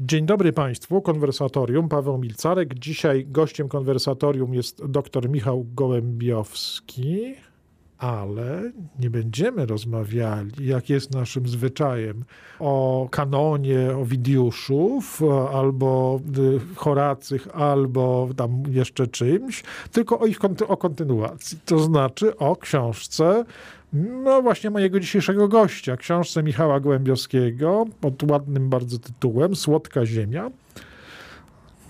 Dzień dobry Państwu, konwersatorium, Paweł Milcarek. Dzisiaj gościem konwersatorium jest dr Michał Gołębiowski, ale nie będziemy rozmawiali, jak jest naszym zwyczajem, o kanonie Owidiuszów, albo Horacych, albo tam jeszcze czymś, tylko o ich o kontynuacji, to znaczy o książce no właśnie mojego dzisiejszego gościa, książce Michała Gołębiowskiego pod ładnym bardzo tytułem Słodka Ziemia.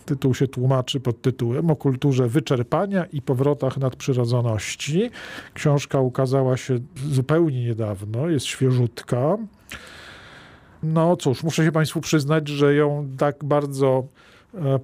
Tytuł się tłumaczy pod tytułem o kulturze wyczerpania i powrotach nadprzyrodzoności. Książka ukazała się zupełnie niedawno, jest świeżutka. No cóż, muszę się Państwu przyznać, że ją tak bardzo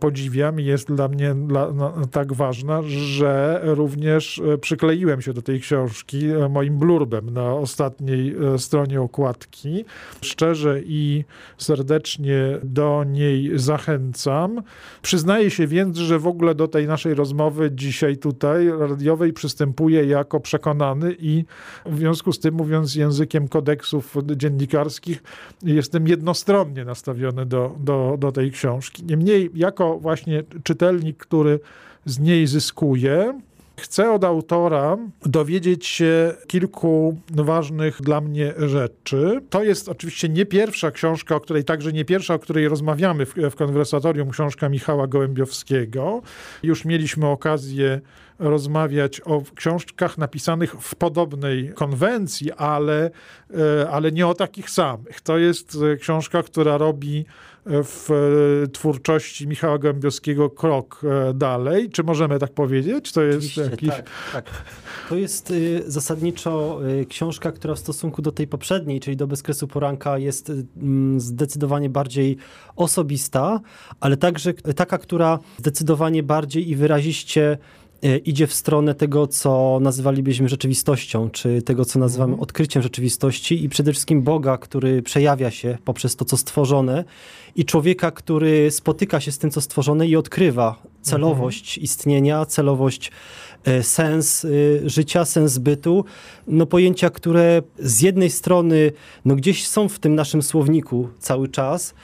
podziwiam i jest dla mnie dla, no, tak ważna, że również e, przykleiłem się do tej książki e, moim blurbem na ostatniej stronie okładki. Szczerze i serdecznie do niej zachęcam. Przyznaję się więc, że w ogóle do tej naszej rozmowy dzisiaj tutaj radiowej przystępuję jako przekonany i w związku z tym, mówiąc językiem kodeksów dziennikarskich, jestem jednostronnie nastawiony do, do, do tej książki. Niemniej jako właśnie czytelnik, który z niej zyskuje, Chcę od autora dowiedzieć się kilku ważnych dla mnie rzeczy. To jest oczywiście nie pierwsza książka, o której także nie pierwsza, o której rozmawiamy w, w konwersatorium, książka Michała Gołębiowskiego. Już mieliśmy okazję rozmawiać o książkach napisanych w podobnej konwencji, ale, e, ale nie o takich samych. To jest e, książka, która robi w e, twórczości Michała Gębiowskiego krok e, dalej. Czy możemy tak powiedzieć? To jest Oczywiście, jakiś... Tak, tak. To jest y, zasadniczo y, książka, która w stosunku do tej poprzedniej, czyli do Bezkresu Poranka jest y, zdecydowanie bardziej osobista, ale także taka, która zdecydowanie bardziej i wyraziście idzie w stronę tego, co nazywalibyśmy rzeczywistością, czy tego, co nazywamy mhm. odkryciem rzeczywistości i przede wszystkim Boga, który przejawia się poprzez to, co stworzone i człowieka, który spotyka się z tym, co stworzone i odkrywa celowość mhm. istnienia, celowość e, sens e, życia, sens bytu, no pojęcia, które z jednej strony no gdzieś są w tym naszym słowniku cały czas,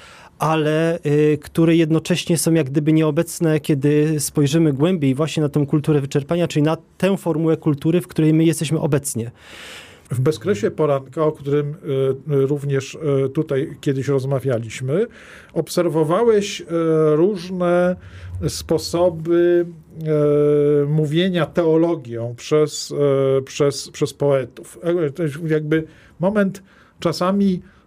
ale y, które jednocześnie są jak gdyby nieobecne, kiedy spojrzymy głębiej właśnie na tę kulturę wyczerpania, czyli na tę formułę kultury, w której my jesteśmy obecnie. W bezkresie poranka, o którym y, również y, tutaj kiedyś rozmawialiśmy, obserwowałeś różne sposoby mówienia teologią przez, przez, przez poetów. Jest jakby moment czasami E,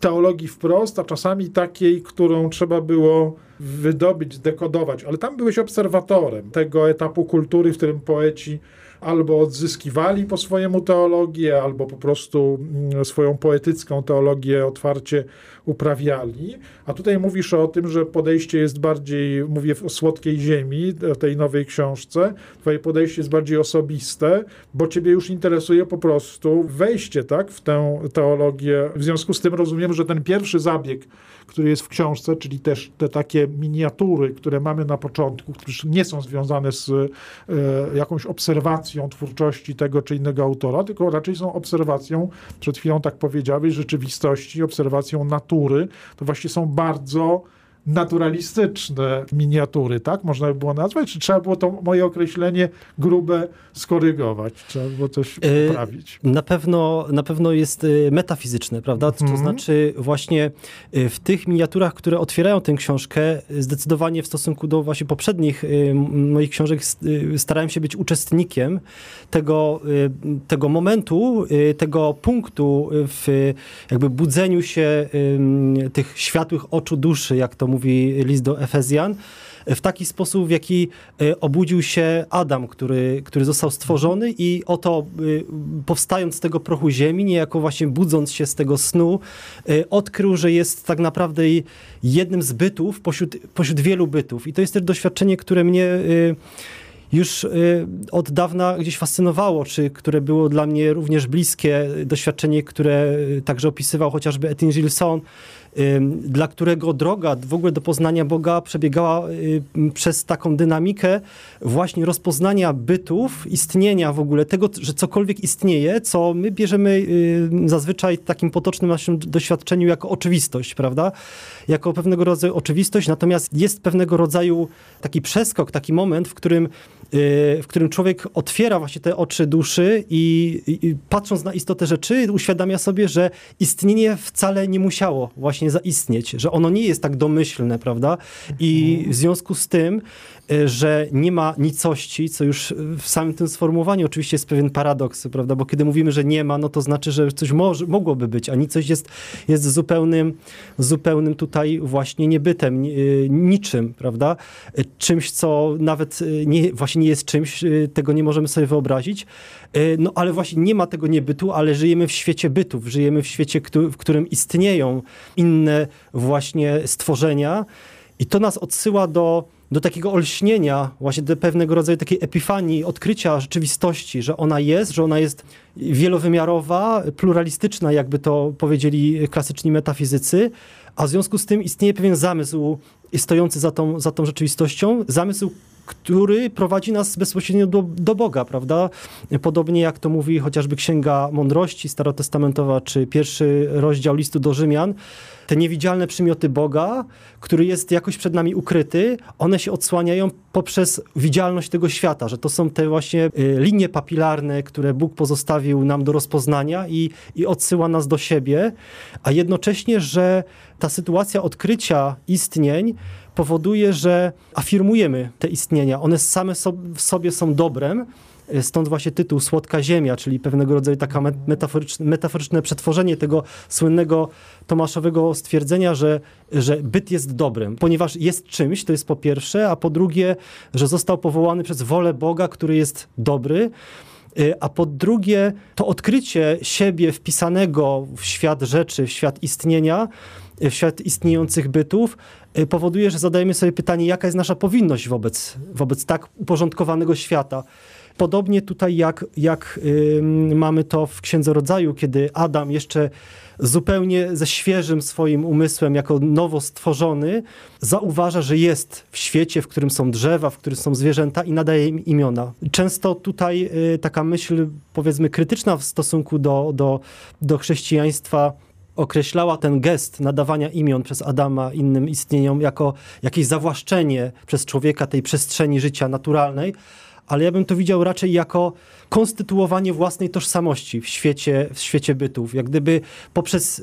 teologii wprost, a czasami takiej, którą trzeba było wydobyć, dekodować. Ale tam byłeś obserwatorem tego etapu kultury, w którym poeci albo odzyskiwali po swojemu teologię, albo po prostu mm, swoją poetycką teologię otwarcie uprawiali. A tutaj mówisz o tym, że podejście jest bardziej, mówię o słodkiej ziemi, tej nowej książce, twoje podejście jest bardziej osobiste, bo ciebie już interesuje po prostu wejście tak, w tę teologię. W związku z tym rozumiem, że ten pierwszy zabieg, który jest w książce, czyli też te takie miniatury, które mamy na początku, które nie są związane z e, jakąś obserwacją twórczości tego czy innego autora, tylko raczej są obserwacją, przed chwilą tak powiedziałeś, rzeczywistości, obserwacją natury. To właśnie są bardzo naturalistyczne miniatury, tak? Można by było nazwać? Czy trzeba było to moje określenie grube skorygować? Trzeba było coś e, poprawić? Na pewno, na pewno jest e, metafizyczne, prawda? To mm. znaczy właśnie e, w tych miniaturach, które otwierają tę książkę, zdecydowanie w stosunku do właśnie poprzednich moich książek starałem się być uczestnikiem tego, tego momentu, tego punktu w jakby budzeniu się tych światłych oczu duszy, jak to mówi list do Efezjan, w taki sposób, w jaki e, obudził się Adam, który, który został stworzony i oto e, powstając z tego prochu ziemi, niejako właśnie budząc się z tego snu, e, odkrył, że jest tak naprawdę jednym z bytów pośród, pośród wielu bytów. I to jest też doświadczenie, które mnie już od dawna gdzieś fascynowało, czy które było dla mnie również bliskie, doświadczenie, które także opisywał chociażby Etienne Gilson, dla którego droga w ogóle do poznania Boga przebiegała przez taką dynamikę właśnie rozpoznania bytów, istnienia w ogóle tego, że cokolwiek istnieje, co my bierzemy zazwyczaj w takim potocznym naszym doświadczeniu jako oczywistość, prawda? Jako pewnego rodzaju oczywistość, natomiast jest pewnego rodzaju taki przeskok, taki moment, w którym w którym człowiek otwiera właśnie te oczy duszy i, i, patrząc na istotę rzeczy, uświadamia sobie, że istnienie wcale nie musiało właśnie zaistnieć, że ono nie jest tak domyślne, prawda? I w związku z tym, y, że nie ma nicości, co już w samym tym sformułowaniu oczywiście jest pewien paradoks, prawda? Bo kiedy mówimy, że nie ma, no to znaczy, że coś może, mogłoby być, a nicość jest, jest zupełnym, zupełnym tutaj właśnie niebytem, y, niczym, prawda? Czymś, co nawet nie, właśnie nie jest czymś, y, tego nie możemy sobie wyobrazić. Y, no ale właśnie nie ma tego niebytu, ale żyjemy w świecie bytów, żyjemy w świecie, w którym istnieją inne właśnie stworzenia i to nas odsyła do, do takiego olśnienia, właśnie do pewnego rodzaju takiej epifanii, odkrycia rzeczywistości, że ona jest, że ona jest wielowymiarowa, pluralistyczna, jakby to powiedzieli klasyczni metafizycy, a w związku z tym istnieje pewien zamysł stojący za tą, za tą rzeczywistością, zamysł, który prowadzi nas bezpośrednio do, do Boga, prawda? Podobnie jak to mówi chociażby Księga Mądrości Starotestamentowa, czy pierwszy rozdział listu do Rzymian, te niewidzialne przymioty Boga, który jest jakoś przed nami ukryty, one się odsłaniają poprzez widzialność tego świata, że to są te właśnie y, linie papilarne, które Bóg pozostawił nam do rozpoznania i, i odsyła nas do siebie, a jednocześnie, że ta sytuacja odkrycia istnień powoduje, że afirmujemy te istnienia. One same w sobie są dobrem, Stąd właśnie tytuł Słodka Ziemia, czyli pewnego rodzaju taka metaforyczne, metaforyczne przetworzenie tego słynnego Tomaszowego stwierdzenia, że, że byt jest dobrem, ponieważ jest czymś, to jest po pierwsze, a po drugie, że został powołany przez wolę Boga, który jest dobry. Y, a po drugie, to odkrycie siebie wpisanego w świat rzeczy, w świat istnienia, w świat istniejących bytów, y, powoduje, że zadajemy sobie pytanie, jaka jest nasza powinność wobec, wobec tak uporządkowanego świata. Podobnie tutaj jak, jak yy, mamy to w Księdze Rodzaju, kiedy Adam jeszcze zupełnie ze świeżym swoim umysłem, jako nowo stworzony, zauważa, że jest w świecie, w którym są drzewa, w którym są zwierzęta i nadaje im imiona. Często tutaj y, taka myśl, powiedzmy, krytyczna w stosunku do, do, do chrześcijaństwa określała ten gest nadawania imion przez Adama innym istnieniom jako jakieś zawłaszczenie przez człowieka tej przestrzeni życia naturalnej, ale ja bym to widział raczej jako konstytuowanie własnej tożsamości w świecie, w świecie bytów. Jak gdyby poprzez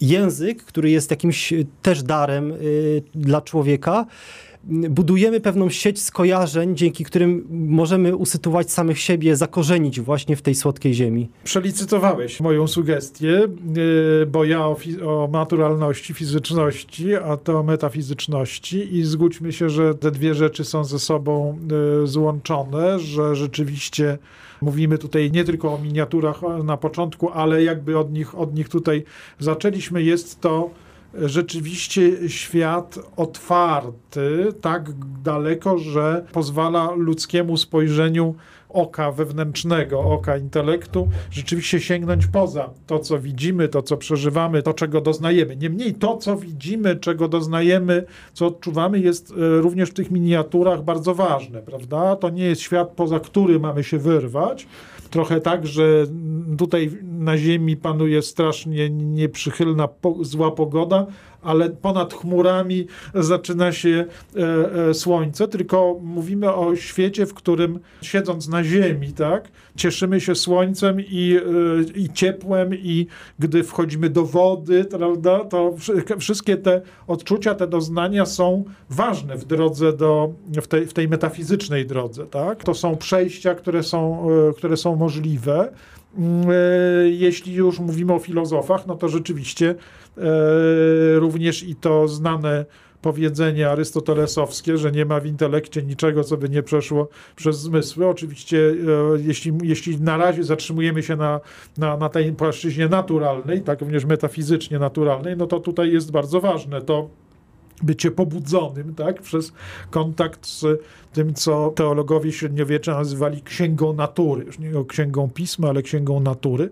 język, który jest jakimś też darem y, dla człowieka, budujemy pewną sieć skojarzeń, dzięki którym możemy usytuować samych siebie, zakorzenić właśnie w tej słodkiej ziemi. Przelicytowałeś moją sugestię, y, bo ja o, o naturalności, fizyczności, a to metafizyczności i zgódźmy się, że te dwie rzeczy są ze sobą y, złączone, że rzeczywiście mówimy tutaj nie tylko o miniaturach na początku, ale jakby od nich, od nich tutaj zaczęliśmy. Jest to rzeczywiście świat otwarty tak daleko, że pozwala ludzkiemu spojrzeniu oka wewnętrznego, oka intelektu, rzeczywiście sięgnąć poza to, co widzimy, to, co przeżywamy, to, czego doznajemy. Niemniej to, co widzimy, czego doznajemy, co odczuwamy, jest e, również w tych miniaturach bardzo ważne, prawda? To nie jest świat, poza który mamy się wyrwać, trochę tak, że tutaj na Ziemi panuje strasznie nieprzychylna, zła pogoda, ale ponad chmurami zaczyna się e, e, słońce, tylko mówimy o świecie, w którym siedząc na ziemi, tak, cieszymy się słońcem i, e, i ciepłem i gdy wchodzimy do wody, prawda, to wszystkie te odczucia, te doznania są ważne w drodze do, w tej, w tej metafizycznej drodze, tak. To są przejścia, które są, które są możliwe. Mm, jeśli już mówimy o filozofach, no to rzeczywiście E, również i to znane powiedzenie arystotelesowskie, że nie ma w intelekcie niczego, co by nie przeszło przez zmysły. Oczywiście, e, jeśli, jeśli na razie zatrzymujemy się na, na, na tej płaszczyźnie naturalnej, tak również metafizycznie naturalnej, no to tutaj jest bardzo ważne to bycie pobudzonym tak, przez kontakt z tym, co teologowie średniowiecza nazywali księgą natury. Już nie księgą pisma, ale księgą natury.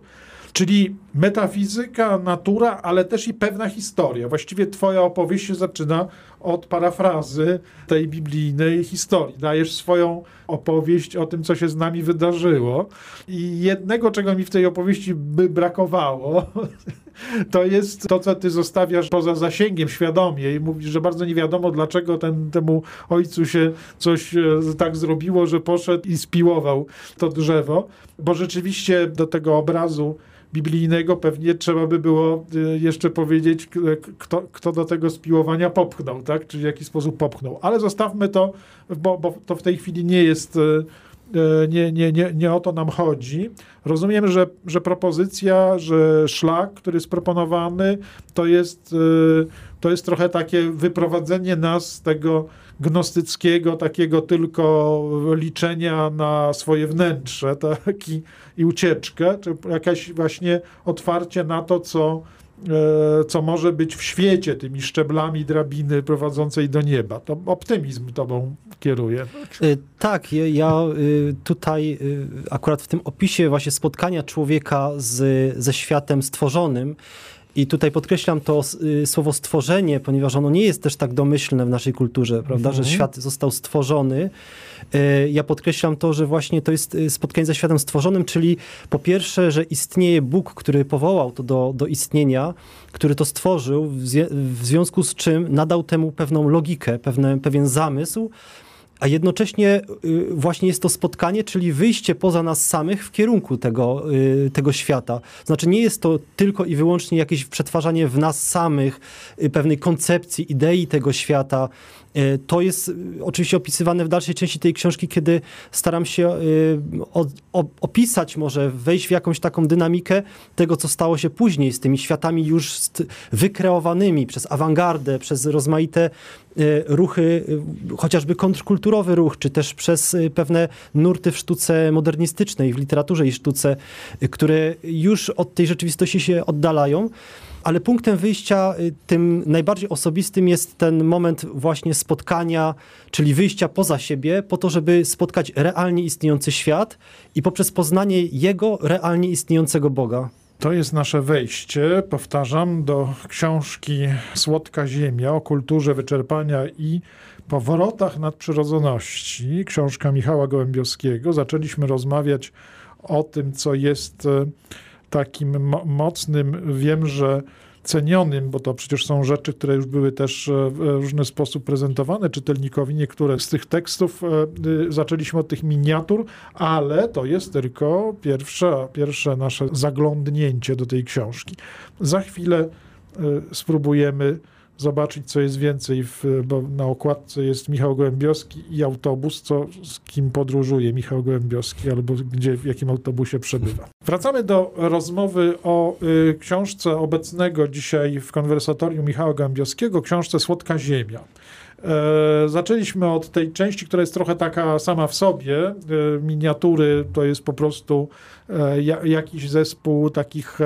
Czyli metafizyka, natura, ale też i pewna historia. Właściwie twoja opowieść się zaczyna od parafrazy tej biblijnej historii. Dajesz swoją opowieść o tym, co się z nami wydarzyło. I jednego, czego mi w tej opowieści by brakowało, to jest to, co ty zostawiasz poza zasięgiem świadomie i mówisz, że bardzo nie wiadomo, dlaczego ten, temu ojcu się coś e, tak zrobiło, że poszedł i spiłował to drzewo, bo rzeczywiście do tego obrazu biblijnego pewnie trzeba by było y, jeszcze powiedzieć, kto, kto do tego spiłowania popchnął, tak? Czy w jaki sposób popchnął. Ale zostawmy to, bo, bo to w tej chwili nie jest y, nie, nie, nie, nie o to nam chodzi. Rozumiem, że, że propozycja, że szlak, który jest proponowany, to jest, to jest trochę takie wyprowadzenie nas z tego gnostyckiego, takiego tylko liczenia na swoje wnętrze taki, i ucieczkę, czy jakaś właśnie otwarcie na to, co, e, co może być w świecie tymi szczeblami drabiny prowadzącej do nieba. To optymizm tobą kieruje. E, tak, ja e, tutaj akurat w tym opisie właśnie spotkania człowieka z, ze światem stworzonym, i tutaj podkreślam to y, słowo stworzenie, ponieważ ono nie jest też tak domyślne w naszej kulturze, prawda, mhm. że świat został stworzony. Y, ja podkreślam to, że właśnie to jest y, spotkanie ze światem stworzonym, czyli po pierwsze, że istnieje Bóg, który powołał to do, do istnienia, który to stworzył, w, w związku z czym nadał temu pewną logikę, pewne, pewien zamysł, a jednocześnie y, właśnie jest to spotkanie, czyli wyjście poza nas samych w kierunku tego, y, tego świata. Znaczy nie jest to tylko i wyłącznie jakieś przetwarzanie w nas samych y, pewnej koncepcji, idei tego świata, to jest e, oczywiście opisywane w dalszej części tej książki, kiedy staram się e, opisać, może wejść w jakąś taką dynamikę tego, co stało się później z tymi światami już wykreowanymi przez awangardę, przez rozmaite ruchy, chociażby kontrkulturowy ruch, czy też przez pewne nurty w sztuce modernistycznej, w literaturze i sztuce, które już od tej rzeczywistości się oddalają ale punktem wyjścia y, tym najbardziej osobistym jest ten moment właśnie spotkania, czyli wyjścia poza siebie, po to, żeby spotkać realnie istniejący świat i poprzez poznanie jego realnie istniejącego Boga. To jest nasze wejście, powtarzam, do książki Słodka Ziemia o kulturze wyczerpania i powrotach nadprzyrodzoności. Książka Michała Gołębiowskiego. Zaczęliśmy rozmawiać o tym, co jest e, takim mo mocnym, wiem, że cenionym, bo to przecież są rzeczy, które już były też e, w różny sposób prezentowane czytelnikowi. Niektóre z tych tekstów e, y, zaczęliśmy od tych miniatur, ale to jest tylko pierwsze, pierwsze nasze zaglądnięcie do tej książki. Za chwilę e, spróbujemy zobaczyć, co jest więcej, w, bo na okładce jest Michał Gołębioski i autobus, co, z kim podróżuje Michał Gołębioski, albo gdzie, w jakim autobusie przebywa. Wracamy do rozmowy o y, książce obecnego dzisiaj w konwersatorium Michała Gołębioskiego, książce Słodka Ziemia. E, zaczęliśmy od tej części, która jest trochę taka sama w sobie. E, miniatury to jest po prostu e, jakiś zespół takich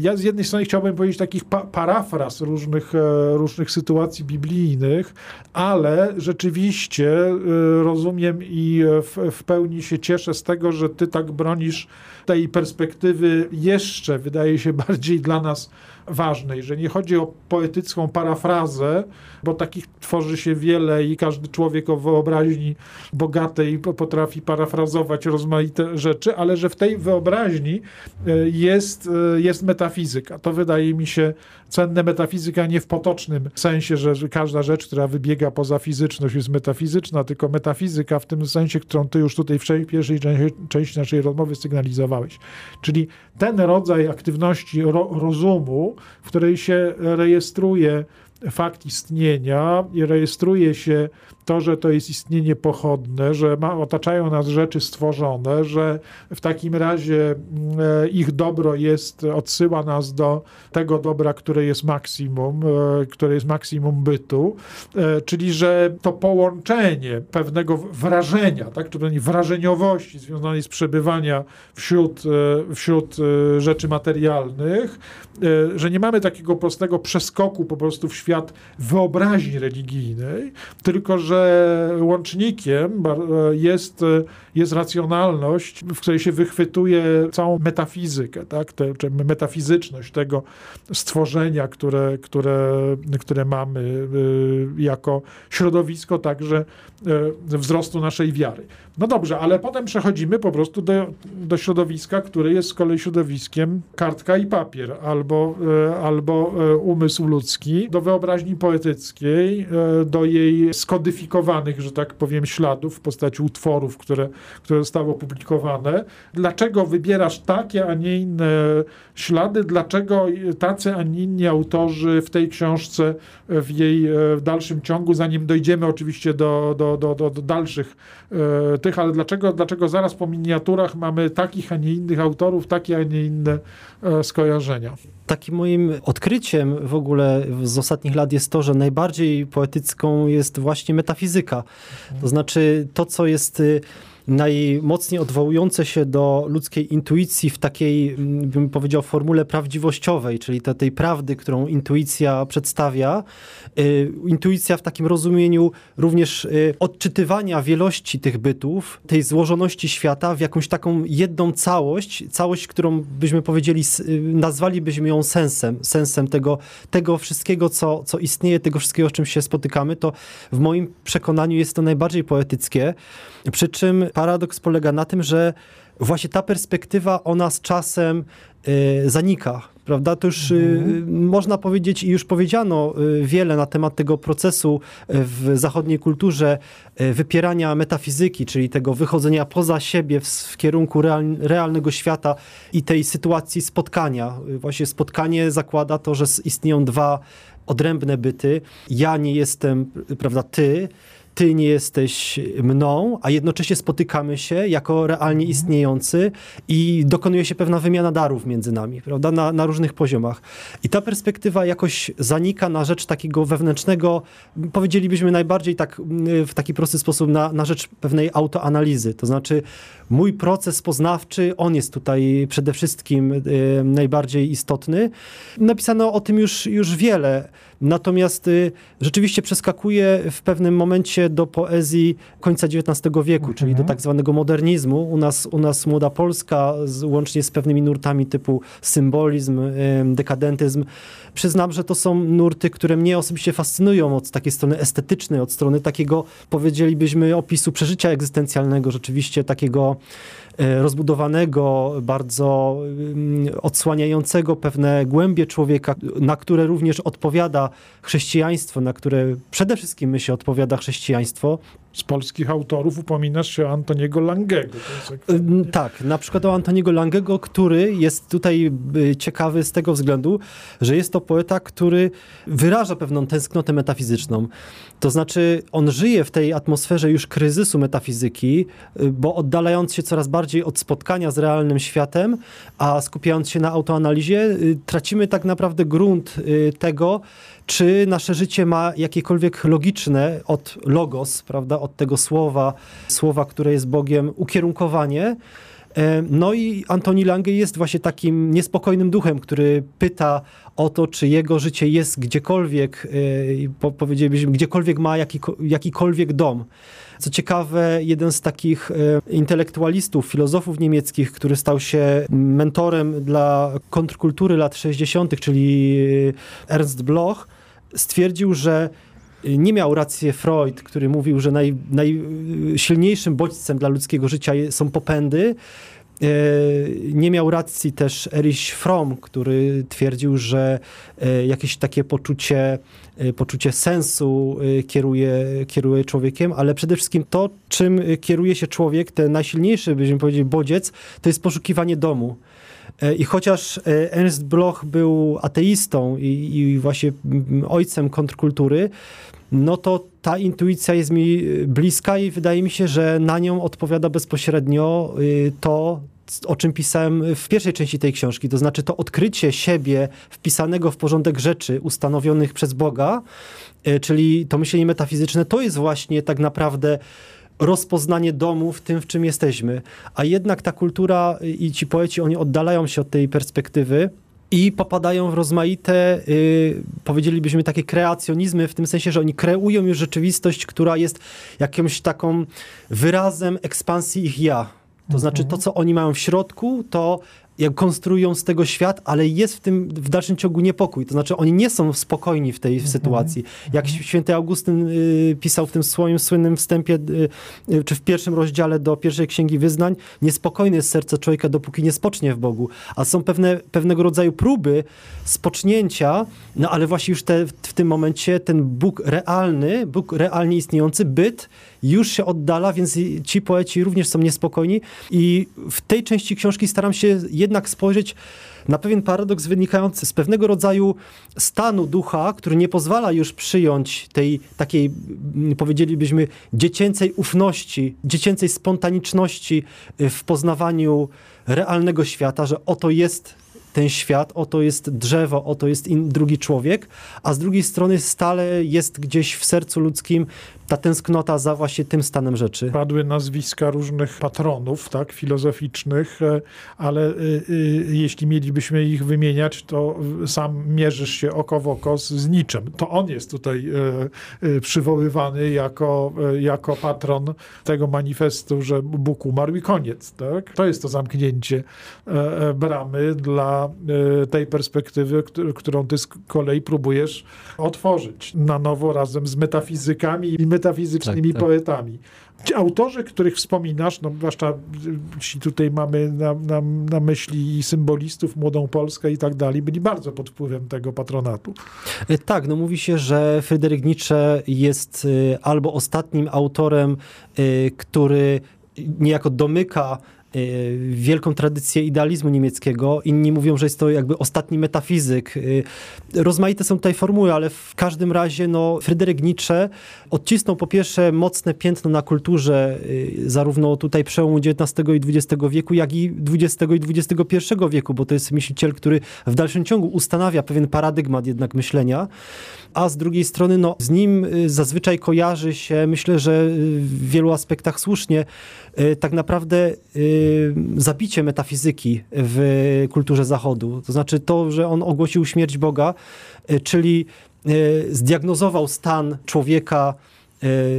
ja z jednej strony chciałbym powiedzieć takich pa parafraz różnych, e, różnych sytuacji biblijnych, ale rzeczywiście e, rozumiem i w, w pełni się cieszę z tego, że ty tak bronisz tej perspektywy jeszcze, wydaje się, bardziej dla nas ważnej, że nie chodzi o poetycką parafrazę, bo takich tworzy się wiele i każdy człowiek o wyobraźni bogatej potrafi parafrazować rozmaite rzeczy, ale że w tej wyobraźni e, jest, e, jest metafizyka. To wydaje mi się cenne metafizyka nie w potocznym sensie, że każda rzecz, która wybiega poza fizyczność jest metafizyczna, tylko metafizyka w tym sensie, którą ty już tutaj w pierwszej części naszej rozmowy sygnalizowałeś. Czyli ten rodzaj aktywności ro rozumu, w której się rejestruje fakt istnienia i rejestruje się to, że to jest istnienie pochodne, że ma, otaczają nas rzeczy stworzone, że w takim razie e, ich dobro jest, odsyła nas do tego dobra, które jest maksimum, e, które jest maksimum bytu, e, czyli że to połączenie pewnego wrażenia, tak, czy wrażeniowości związanej z przebywania wśród, wśród rzeczy materialnych, że nie mamy takiego prostego przeskoku po prostu w świat świat wyobraźni religijnej, tylko że łącznikiem jest, jest racjonalność, w której się wychwytuje całą metafizykę, tak? Te, czy metafizyczność tego stworzenia, które, które, które mamy y, jako środowisko także y, wzrostu naszej wiary. No dobrze, ale potem przechodzimy po prostu do, do środowiska, które jest z kolei środowiskiem kartka i papier, albo, e, albo umysł ludzki, do wyobraźni poetyckiej, do jej skodyfikowanych, że tak powiem, śladów w postaci utworów, które, które zostały opublikowane. Dlaczego wybierasz takie, a nie inne ślady? Dlaczego tacy, a nie inni autorzy w tej książce, w jej w dalszym ciągu, zanim dojdziemy oczywiście do, do, do, do, do dalszych tych, ale dlaczego, dlaczego zaraz po miniaturach mamy takich, a nie innych autorów, takie, a nie inne e, skojarzenia? Takim moim odkryciem w ogóle z ostatnich lat jest to, że najbardziej poetycką jest właśnie metafizyka. To znaczy to, co jest y, najmocniej odwołujące się do ludzkiej intuicji w takiej, mm, bym powiedział, formule prawdziwościowej, czyli te, tej prawdy, którą intuicja przedstawia. Y, intuicja w takim rozumieniu również y, odczytywania wielości tych bytów, tej złożoności świata w jakąś taką jedną całość, całość, którą byśmy powiedzieli, y, nazwalibyśmy ją sensem, sensem tego, tego wszystkiego, co, co istnieje, tego wszystkiego, z czym się spotykamy, to w moim przekonaniu jest to najbardziej poetyckie. Przy czym paradoks polega na tym, że właśnie ta perspektywa, ona z czasem y, zanika. Prawda? To już y, mhm. można powiedzieć i już powiedziano y, wiele na temat tego procesu w zachodniej kulturze wypierania metafizyki, czyli tego wychodzenia poza siebie w, w kierunku real, realnego świata i tej sytuacji spotkania. Właśnie spotkanie zakłada to, że istnieją dwa odrębne byty. Ja nie jestem, prawda, ty, ty nie jesteś mną, a jednocześnie spotykamy się jako realnie istniejący i dokonuje się pewna wymiana darów między nami, prawda, na, na różnych poziomach. I ta perspektywa jakoś zanika na rzecz takiego wewnętrznego, powiedzielibyśmy najbardziej tak w taki prosty sposób na, na rzecz pewnej autoanalizy. To znaczy mój proces poznawczy, on jest tutaj przede wszystkim najbardziej istotny. Napisano o tym już, już wiele. Natomiast y, rzeczywiście przeskakuje w pewnym momencie do poezji końca XIX wieku, mhm. czyli do mhm. tak zwanego modernizmu. U nas, u nas Młoda Polska, z, łącznie z pewnymi nurtami typu symbolizm, dekadentyzm. Przyznam, że to są nurty, które mnie osobiście fascynują od takiej strony estetycznej, od strony takiego, powiedzielibyśmy, opisu przeżycia egzystencjalnego, rzeczywiście takiego rozbudowanego, bardzo mm, odsłaniającego pewne głębie człowieka, na które również odpowiada chrześcijaństwo, na które przede wszystkim myślę odpowiada chrześcijaństwo z polskich autorów upominasz się o Antoniego Langego. Tak, na przykład o Antoniego Langego, który jest tutaj y, ciekawy z tego względu, że jest to poeta, który wyraża pewną tęsknotę metafizyczną. To znaczy, on żyje w tej atmosferze już kryzysu metafizyki, y, bo oddalając się coraz bardziej od spotkania z realnym światem, a skupiając się na autoanalizie, y, tracimy tak naprawdę grunt tego, czy nasze życie ma jakiekolwiek logiczne od logos, prawda, od tego słowa, słowa, które jest Bogiem, ukierunkowanie. E, no i Antoni Lange jest właśnie takim niespokojnym duchem, który pyta o to, czy jego życie jest gdziekolwiek, e, powiedzielibyśmy, gdziekolwiek ma jakikolwiek dom. Co ciekawe, jeden z takich e, intelektualistów, filozofów niemieckich, który stał się mentorem dla kontrkultury lat 60., czyli Ernst Bloch, stwierdził, że nie miał racji Freud, który mówił, że naj, najsilniejszym bodźcem dla ludzkiego życia są popędy. E, nie miał racji też Erich Fromm, który twierdził, że e, jakieś takie poczucie, e, poczucie sensu kieruje, kieruje człowiekiem, ale przede wszystkim to, czym kieruje się człowiek, ten najsilniejszy, byśmy powiedzieli, bodziec, to jest poszukiwanie domu. E, I chociaż e, Ernst Bloch był ateistą i, i właśnie ojcem kontrkultury, no to ta intuicja jest mi e, bliska i wydaje mi się, że na nią odpowiada bezpośrednio to, o czym pisałem w pierwszej części tej książki, to znaczy to odkrycie siebie wpisanego w porządek rzeczy ustanowionych przez Boga, czyli to myślenie metafizyczne, to jest właśnie tak naprawdę rozpoznanie domu w tym, w czym jesteśmy. A jednak ta kultura i ci poeci, oni oddalają się od tej perspektywy i popadają w rozmaite, y, powiedzielibyśmy, takie kreacjonizmy, w tym sensie, że oni kreują już rzeczywistość, która jest jakimś taką wyrazem ekspansji ich ja. To znaczy to, co oni mają w środku, to jak konstruują z tego świat, ale jest w tym w dalszym ciągu niepokój. To znaczy oni nie są spokojni w tej sytuacji. Jak święty Augustyn y, pisał w tym swoim słynnym wstępie, y, y, czy w pierwszym rozdziale do pierwszej księgi wyznań, niespokojne jest serce człowieka, dopóki nie spocznie w Bogu. A są pewne, pewnego rodzaju próby spocznięcia, no ale właśnie już te, w tym momencie ten Bóg realny, Bóg realnie istniejący, byt, już się oddala, więc ci poeci również są niespokojni. I w tej części książki staram się jednak spojrzeć na pewien paradoks wynikający z pewnego rodzaju stanu ducha, który nie pozwala już przyjąć tej takiej, mm, powiedzielibyśmy, dziecięcej ufności, dziecięcej spontaniczności w poznawaniu realnego świata, że oto jest ten świat, oto jest drzewo, oto jest in, drugi człowiek, a z drugiej strony stale jest gdzieś w sercu ludzkim ta tęsknota za właśnie tym stanem rzeczy. Padły nazwiska różnych patronów, tak, filozoficznych, e, ale y, y, jeśli mielibyśmy ich wymieniać, to sam mierzysz się oko w oko z, z niczym. To on jest tutaj przywoływany jako, jako patron tego manifestu, że Bóg umarł i koniec. Tak? To jest to zamknięcie e, bramy dla tej perspektywy, którą ty z kolei próbujesz otworzyć na nowo razem z metafizykami i metafizycznymi tak, tak. poetami. Ci autorzy, których wspominasz, no zwłaszcza ci tutaj mamy na, na, na, myśli i symbolistów, Młodą Polskę i tak dalej, byli bardzo pod wpływem tego patronatu. E, tak, no mówi się, że Fryderyk Nietzsche jest e, albo ostatnim autorem, który niejako domyka Y, wielką tradycję idealizmu niemieckiego. Inni mówią, że jest to jakby ostatni metafizyk. Y, rozmaite są tutaj formuły, ale w każdym razie no, Fryderyk Nietzsche odcisnął po pierwsze mocne piętno na kulturze y, zarówno tutaj przełomu XIX i XX wieku, jak i XX i XXI wieku, bo to jest myśliciel, który w dalszym ciągu ustanawia pewien paradygmat jednak myślenia a z drugiej strony no, z nim zazwyczaj kojarzy się, myślę, że w wielu aspektach słusznie, tak naprawdę zabicie metafizyki w kulturze Zachodu. To znaczy to, że on ogłosił śmierć Boga, y, czyli y, zdiagnozował stan człowieka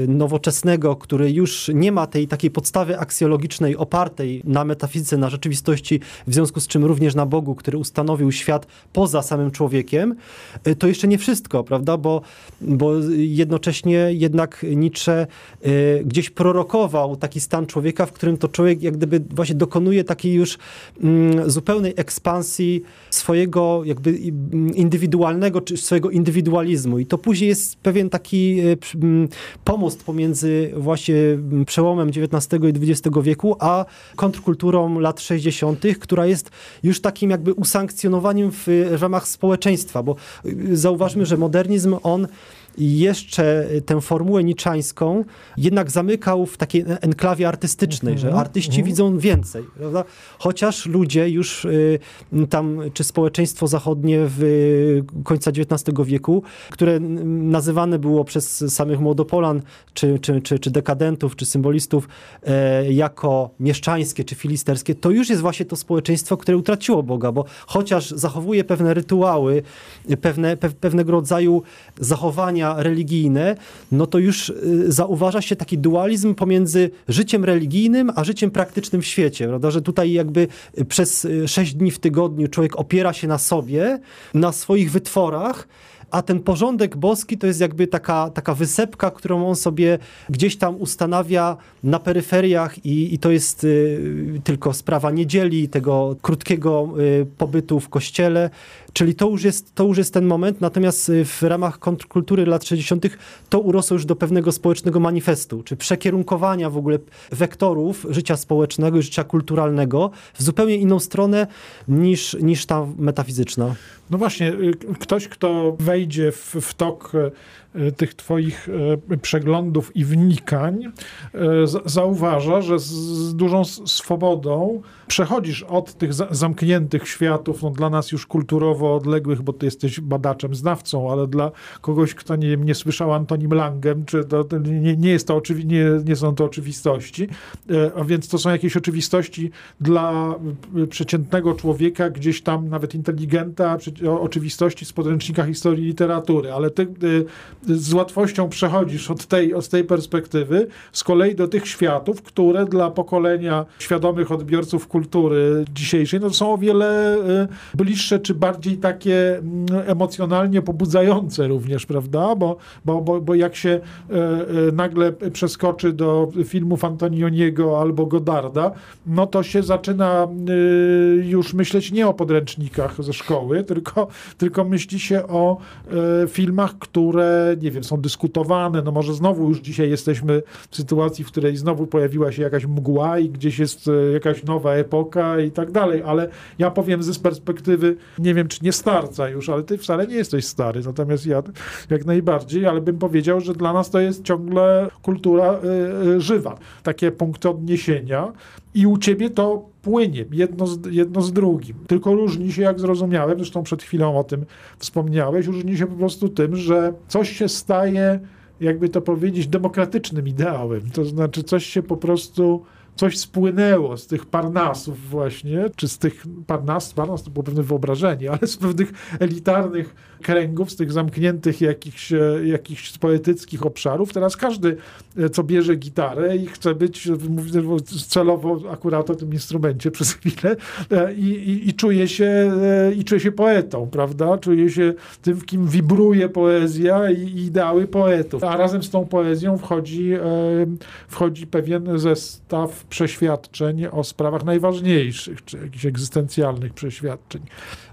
nowoczesnego, który już nie ma tej takiej podstawy aksjologicznej opartej na metafizyce, na rzeczywistości, w związku z czym również na Bogu, który ustanowił świat poza samym człowiekiem, e, to jeszcze nie wszystko, prawda? Bo, bo jednocześnie jednak Nietzsche e, gdzieś prorokował taki stan człowieka, w którym to człowiek jak gdyby właśnie dokonuje takiej już mm, zupełnej ekspansji swojego jakby mm, indywidualnego, czy swojego indywidualizmu. I to później jest pewien taki mm, pomost pomiędzy właśnie przełomem XIX i XX wieku, a kontrkulturą lat 60., która jest już takim jakby usankcjonowaniem w ramach społeczeństwa, bo zauważmy, że modernizm on jeszcze tę formułę niczańską jednak zamykał w takiej enklawie artystycznej, mm -hmm. że mhm, artyści mm -hmm. widzą więcej. Prawda? Chociaż ludzie już y, tam, czy społeczeństwo zachodnie w końca XIX wieku, które nazywane było przez samych młodopolan, czy, czy, czy, czy dekadentów, czy symbolistów e, jako mieszczańskie, czy filisterskie, to już jest właśnie to społeczeństwo, które utraciło Boga, bo chociaż zachowuje pewne rytuały, pewne, pe, pewnego rodzaju zachowania religijne, no to już y, zauważa się taki dualizm pomiędzy życiem religijnym, a życiem praktycznym w świecie, prawda? Że tutaj jakby przez y, sześć dni w tygodniu człowiek opiera się na sobie, na swoich wytworach, a ten porządek boski to jest jakby taka, taka wysepka, którą on sobie gdzieś tam ustanawia na peryferiach i, i to jest y, tylko sprawa niedzieli, tego krótkiego y, pobytu w kościele, czyli to już, jest, to już jest ten moment, natomiast y, w ramach kontrkultury lat 60. to urosło już do pewnego społecznego manifestu, czy przekierunkowania w ogóle wektorów życia społecznego i życia kulturalnego w zupełnie inną stronę niż, niż ta metafizyczna. No właśnie, y, ktoś, kto wejdzie wejdzie w, w tok E, tych Twoich e, przeglądów i wnikań, e, zauważa, że z dużą swobodą przechodzisz od tych zamkniętych światów, no dla nas już kulturowo odległych, bo ty jesteś badaczem, znawcą, ale dla kogoś, kto nie, nie słyszał Antonim Langem, czy to nie, nie, jest to oczywi- nie, nie są to oczywistości, a więc to są jakieś oczywistości dla przeciętnego człowieka, gdzieś tam nawet inteligenta, oczywistości z podręcznika historii literatury, ale ty z łatwością przechodzisz od tej, od tej perspektywy z kolei do tych światów, które dla pokolenia świadomych odbiorców kultury dzisiejszej no, są o wiele y, bliższe, czy bardziej takie mm, emocjonalnie pobudzające również, prawda? Bo, bo, bo, bo jak się y, y, nagle przeskoczy do filmów Antonioniego albo Godarda, no to się zaczyna już myśleć nie o podręcznikach ze szkoły, tylko, tylko myśli się o filmach, które nie wiem, są dyskutowane, no może znowu już dzisiaj jesteśmy w sytuacji, w której znowu pojawiła się jakaś mgła i gdzieś jest e, jakaś nowa epoka i tak dalej, ale ja powiem z perspektywy, nie wiem czy nie starca już, ale ty wcale nie jesteś stary, natomiast ja jak najbardziej, ale bym powiedział, że dla nas to jest ciągle kultura y, żywa, takie punkty odniesienia i u ciebie to płynie jedno z, jedno z drugim. Tylko różni się, jak zrozumiałem, zresztą przed chwilą o tym wspomniałeś, różni się po prostu tym, że coś się staje, jakby to powiedzieć, demokratycznym ideałem. To znaczy, coś się po prostu coś spłynęło z tych parnasów właśnie, czy z tych parnas, parnas to było pewne wyobrażenie, ale z pewnych elitarnych kręgów, z tych zamkniętych jakichś, jakichś poetyckich obszarów. Teraz każdy, e, co bierze gitarę i chce być, celowo akurat o tym instrumencie przez chwilę e, i, i, i, czuje się, e, i czuje się poetą, prawda? Czuje się tym, w kim wibruje poezja i, i ideały poetów. A razem z tą poezją wchodzi, wchodzi pewien zestaw przeświadczeń o sprawach najważniejszych, czy jakichś egzystencjalnych przeświadczeń.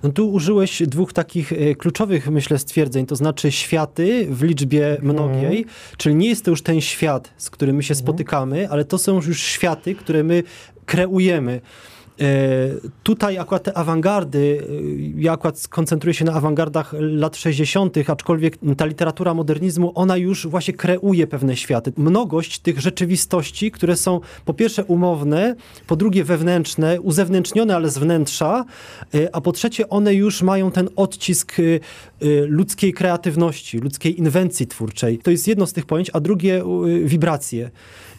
No tu użyłeś dwóch takich e, kluczowych, myślę, stwierdzeń, to znaczy światy w liczbie mnogiej, mm. czyli nie jest to już ten świat, z którym my się mm. spotykamy, ale to są już światy, które my kreujemy. E, tutaj akurat te awangardy, e, ja akurat koncentruję się na awangardach lat 60., aczkolwiek ta literatura modernizmu, ona już właśnie kreuje pewne światy. Mnogość tych rzeczywistości, które są po pierwsze umowne, po drugie wewnętrzne, uzewnętrznione, ale z wnętrza, e, a po trzecie one już mają ten odcisk ludzkiej kreatywności, ludzkiej inwencji twórczej. To jest jedno z tych pojęć, a drugie wibracje.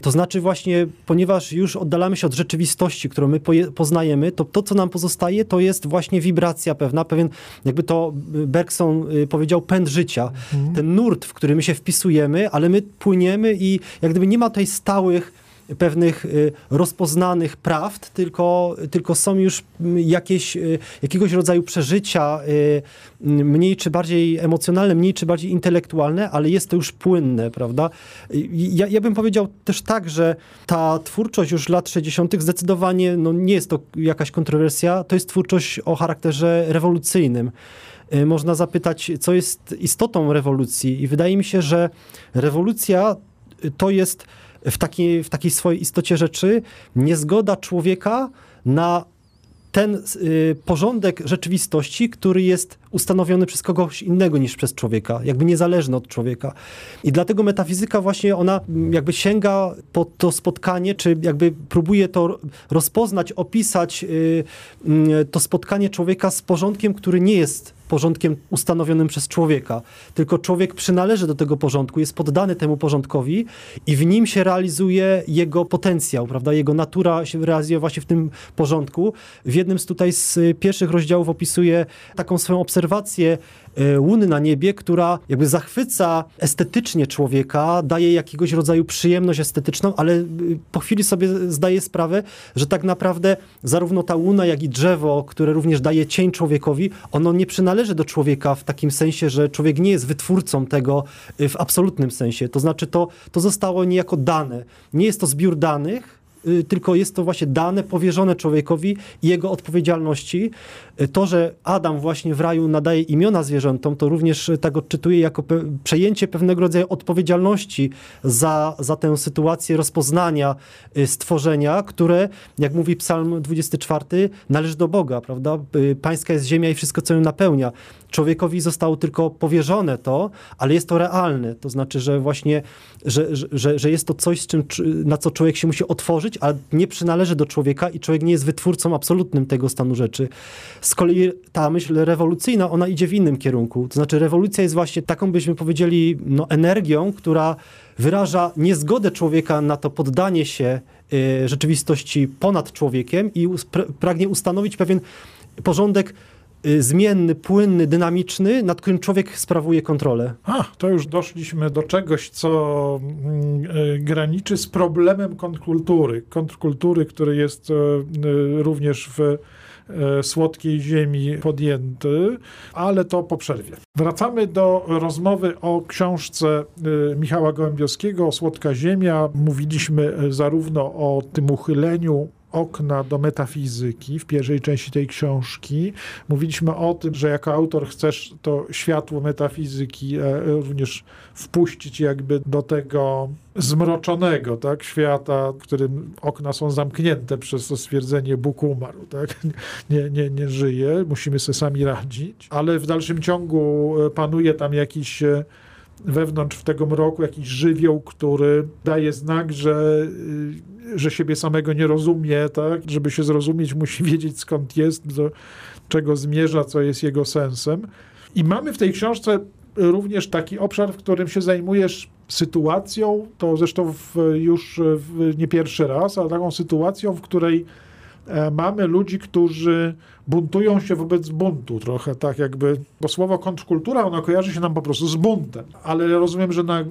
To znaczy właśnie, ponieważ już oddalamy się od rzeczywistości, którą my poznajemy, to to, co nam pozostaje, to jest właśnie wibracja pewna, pewien, jakby to Bergson y, powiedział, pęd życia. Mhm. Ten nurt, w który my się wpisujemy, ale my płyniemy i jak gdyby nie ma tutaj stałych pewnych y, rozpoznanych prawd, tylko, tylko są już jakieś, y, jakiegoś rodzaju przeżycia y, mniej czy bardziej emocjonalne, mniej czy bardziej intelektualne, ale jest to już płynne, prawda? Ja, ja bym powiedział też tak, że ta twórczość już lat 60. zdecydowanie, no nie jest to jakaś kontrowersja, to jest twórczość o charakterze rewolucyjnym można zapytać, co jest istotą rewolucji. I wydaje mi się, że rewolucja to jest w takiej, w takiej swojej istocie rzeczy niezgoda człowieka na ten y, porządek rzeczywistości, który jest ustanowiony przez kogoś innego niż przez człowieka, jakby niezależny od człowieka. I dlatego metafizyka właśnie ona jakby sięga po to spotkanie, czy jakby próbuje to rozpoznać, opisać y, y, to spotkanie człowieka z porządkiem, który nie jest porządkiem ustanowionym przez człowieka, tylko człowiek przynależy do tego porządku, jest poddany temu porządkowi i w nim się realizuje jego potencjał, prawda? Jego natura się realizuje właśnie w tym porządku. W jednym z tutaj z pierwszych rozdziałów opisuje taką swoją obserwację E, łuny na niebie, która jakby zachwyca estetycznie człowieka, daje jakiegoś rodzaju przyjemność estetyczną, ale y, po chwili sobie zdaje sprawę, że tak naprawdę zarówno ta łuna, jak i drzewo, które również daje cień człowiekowi, ono nie przynależy do człowieka w takim sensie, że człowiek nie jest wytwórcą tego y, w absolutnym sensie. To znaczy to, to zostało niejako dane. Nie jest to zbiór danych, tylko jest to właśnie dane powierzone człowiekowi i jego odpowiedzialności. Y, to, że Adam właśnie w raju nadaje imiona zwierzętom, to również tak odczytuje jako pe przejęcie pewnego rodzaju odpowiedzialności za, za tę sytuację rozpoznania y, stworzenia, które, jak mówi Psalm 24, należy do Boga, prawda? Pańska jest ziemia i wszystko, co ją napełnia. Człowiekowi zostało tylko powierzone to, ale jest to realne. To znaczy, że właśnie, że, że, że jest to coś, z czym, na co człowiek się musi otworzyć, a nie przynależy do człowieka i człowiek nie jest wytwórcą absolutnym tego stanu rzeczy. Z kolei ta myśl rewolucyjna, ona idzie w innym kierunku. To znaczy, rewolucja jest właśnie taką, byśmy powiedzieli, no, energią, która wyraża niezgodę człowieka na to poddanie się y, rzeczywistości ponad człowiekiem i pragnie ustanowić pewien porządek zmienny, płynny, dynamiczny, nad którym człowiek sprawuje kontrolę. A, to już doszliśmy do czegoś, co mm, y, graniczy z problemem kontrkultury. Kontrkultury, który jest również w słodkiej ziemi podjęty, ale to po przerwie. Wracamy do rozmowy o książce Michała Gołębiowskiego, Słodka Ziemia. Mówiliśmy zarówno o tym uchyleniu okna do metafizyki w pierwszej części tej książki. Mówiliśmy o tym, że jako autor chcesz to światło metafizyki również wpuścić jakby do tego zmroczonego tak, świata, w którym okna są zamknięte przez to stwierdzenie Bóg umarł, tak? nie, nie, nie żyje, musimy sobie sami radzić, ale w dalszym ciągu e, panuje tam jakiś e, wewnątrz w tego mroku jakiś żywioł, który daje znak, że, e, że siebie samego nie rozumie, tak? Żeby się zrozumieć, musi wiedzieć skąd jest, do czego zmierza, co jest jego sensem. I mamy w tej książce również taki obszar, w którym się zajmujesz sytuacją, to zresztą w, już w, nie pierwszy raz, ale taką sytuacją, w której e, mamy ludzi, którzy buntują się wobec buntu, trochę tak jakby, bo słowo kontrkultura, ono kojarzy się nam po prostu z buntem, ale rozumiem, że na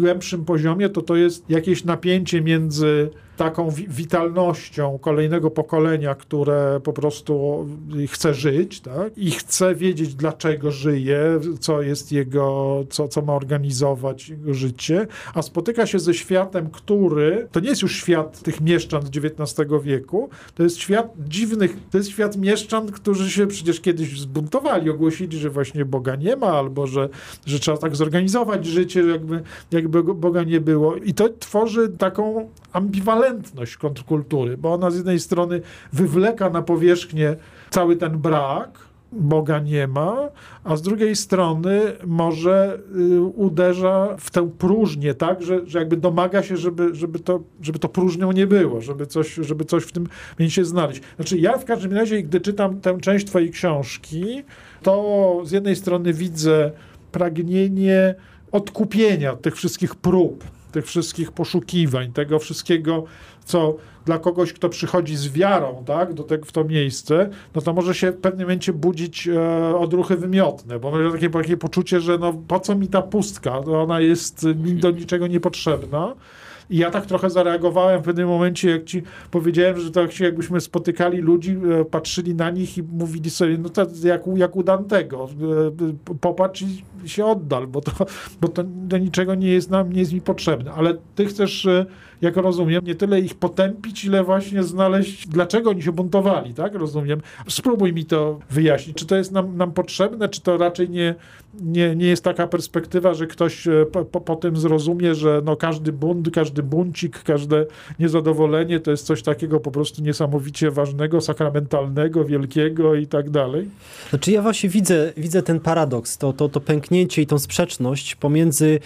głębszym poziomie to to jest jakieś napięcie między taką witalnością kolejnego pokolenia, które po prostu chce żyć tak? i chce wiedzieć, dlaczego żyje, co jest jego, co, co ma organizować jego życie, a spotyka się ze światem, który to nie jest już świat tych mieszczan XIX wieku, to jest świat dziwnych, to jest świat mieszczan, którzy się przecież kiedyś zbuntowali, ogłosili, że właśnie Boga nie ma, albo że, że trzeba tak zorganizować życie, jakby, jakby Boga nie było. I to tworzy taką ambiwalentność kontrkultury, bo ona z jednej strony wywleka na powierzchnię cały ten brak, Boga nie ma, a z drugiej strony może y, uderza w tę próżnię, tak, że, że jakby domaga się, żeby, żeby, to, żeby to próżnią nie było, żeby coś, żeby coś w tym się znaleźć. Znaczy ja w każdym razie, gdy czytam tę część twojej książki, to z jednej strony widzę pragnienie odkupienia tych wszystkich prób, tych wszystkich poszukiwań, tego wszystkiego, co dla kogoś, kto przychodzi z wiarą tak, do tego, w to miejsce, no to może się w pewnym momencie budzić e, odruchy wymiotne, bo może takie, takie poczucie, że no po co mi ta pustka, no ona jest mi do niczego niepotrzebna. I ja tak trochę zareagowałem w pewnym momencie, jak ci powiedziałem, że tak się jakbyśmy spotykali ludzi, e, patrzyli na nich i mówili sobie, no to jak, jak u Dantego, e, popatrz i się oddal, bo to, bo to do niczego nie jest nam, nie jest mi potrzebne. Ale ty chcesz e, jak rozumiem, nie tyle ich potępić, ile właśnie znaleźć, dlaczego oni się buntowali, tak? Rozumiem. Spróbuj mi to wyjaśnić. Czy to jest nam, nam potrzebne, czy to raczej nie, nie, nie jest taka perspektywa, że ktoś e, po, po, po tym zrozumie, że no każdy bunt, każdy buncik, każde niezadowolenie to jest coś takiego po prostu niesamowicie ważnego, sakramentalnego, wielkiego i tak dalej? Znaczy ja właśnie widzę, widzę ten paradoks, to, to, to pęknięcie i tą sprzeczność pomiędzy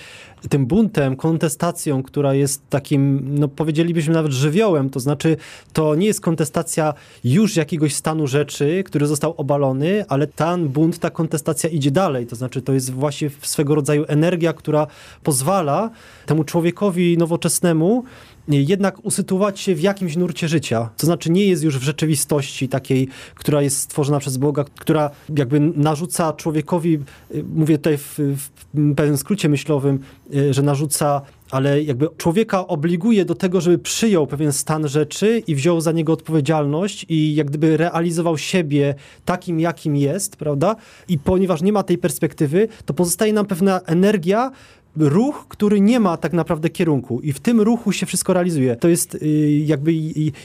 tym buntem, kontestacją, która jest takim, no powiedzielibyśmy nawet żywiołem, to znaczy to nie jest kontestacja już jakiegoś stanu rzeczy, który został obalony, ale ten bunt, ta kontestacja idzie dalej, to znaczy to jest właśnie swego rodzaju energia, która pozwala temu człowiekowi nowoczesnemu jednak usytuować się w jakimś nurcie życia. To znaczy nie jest już w rzeczywistości takiej, która jest stworzona przez Boga, która jakby narzuca człowiekowi, y, mówię tutaj w, w pewnym skrócie myślowym, y, że narzuca ale jakby człowieka obliguje do tego, żeby przyjął pewien stan rzeczy i wziął za niego odpowiedzialność i jak gdyby realizował siebie takim, jakim jest, prawda? I ponieważ nie ma tej perspektywy, to pozostaje nam pewna energia, ruch, który nie ma tak naprawdę kierunku i w tym ruchu się wszystko realizuje. To jest y, jakby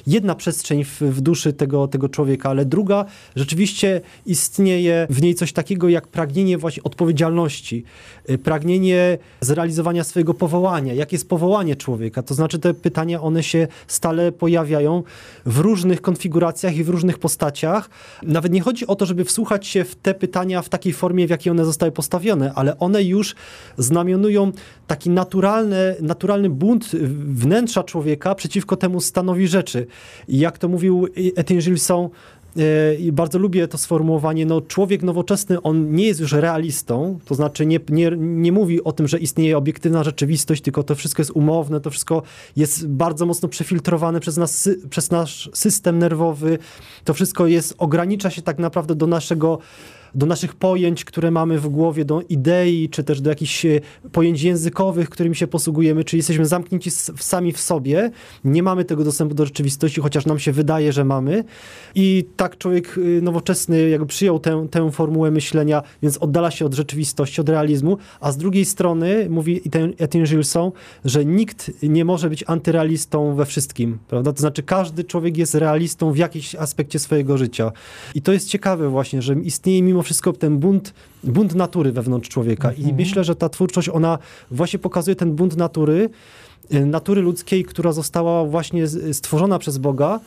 jedna przestrzeń w, w, duszy tego, tego człowieka, ale druga rzeczywiście istnieje w niej coś takiego jak pragnienie właśnie odpowiedzialności, y, pragnienie zrealizowania swojego powołania. Jakie jest powołanie człowieka? To znaczy te pytania, one się stale pojawiają w różnych konfiguracjach i w różnych postaciach. Nawet nie chodzi o to, żeby wsłuchać się w te pytania w takiej formie, w jakiej one zostały postawione, ale one już znamionują taki naturalny, naturalny bunt wnętrza człowieka przeciwko temu stanowi rzeczy. I jak to mówił Etienne Gilson, e, i bardzo lubię to sformułowanie, no człowiek nowoczesny, on nie jest już realistą, to znaczy nie, nie, nie mówi o tym, że istnieje obiektywna rzeczywistość, tylko to wszystko jest umowne, to wszystko jest bardzo mocno przefiltrowane przez, nas, przez nasz system nerwowy, to wszystko jest, ogranicza się tak naprawdę do naszego do naszych pojęć, które mamy w głowie, do idei, czy też do jakichś e, pojęć językowych, którymi się posługujemy, czy jesteśmy zamknięci sami w sobie, nie mamy tego dostępu do rzeczywistości, chociaż nam się wydaje, że mamy. I tak człowiek e, nowoczesny jakby przyjął tę, tę formułę myślenia, więc oddala się od rzeczywistości, od realizmu, a z drugiej strony mówi Etienne Gilson, że nikt nie może być antyrealistą we wszystkim, prawda? To znaczy każdy człowiek jest realistą w jakimś aspekcie swojego życia. I to jest ciekawe właśnie, że istnieje mimo wszystko ten bunt, bunt natury wewnątrz człowieka. I mhm. myślę, że ta twórczość, ona właśnie pokazuje ten bunt natury, y, natury ludzkiej, która została właśnie stworzona przez Boga.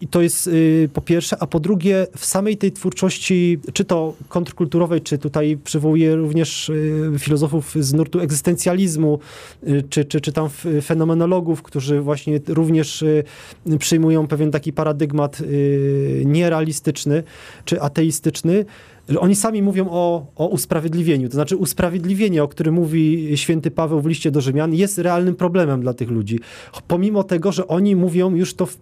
I to jest y, po pierwsze, a po drugie, w samej tej twórczości, czy to kontrkulturowej, czy tutaj przywołuję również y, filozofów z nurtu egzystencjalizmu, czy, czy, czy tam fenomenologów, którzy właśnie również przyjmują pewien taki paradygmat nierealistyczny, czy ateistyczny, oni sami mówią o, o usprawiedliwieniu. To znaczy usprawiedliwienie, o którym mówi święty Paweł w liście do Rzymian, jest realnym problemem dla tych ludzi. Pomimo tego, że oni mówią już to, w,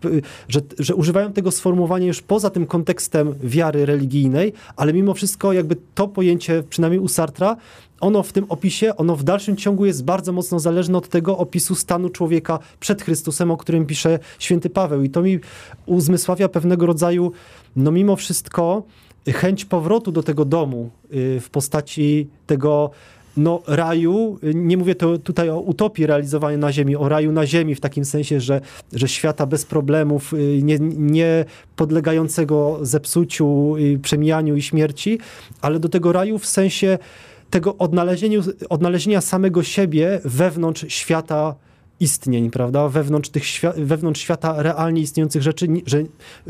że, że używają tego sformułowania już poza tym kontekstem wiary religijnej, ale mimo wszystko jakby to pojęcie, przynajmniej u Sartra, ono w tym opisie, ono w dalszym ciągu jest bardzo mocno zależne od tego opisu stanu człowieka przed Chrystusem, o którym pisze święty Paweł. I to mi uzmysławia pewnego rodzaju, no mimo wszystko, chęć powrotu do tego domu y, w postaci tego no, raju, nie mówię to tutaj o utopii realizowanej na ziemi, o raju na ziemi w takim sensie, że, że świata bez problemów, y, nie, nie podlegającego zepsuciu, y, przemijaniu i śmierci, ale do tego raju w sensie tego odnalezienia samego siebie wewnątrz świata istnień, prawda, wewnątrz, tych wewnątrz świata realnie istniejących rzeczy, że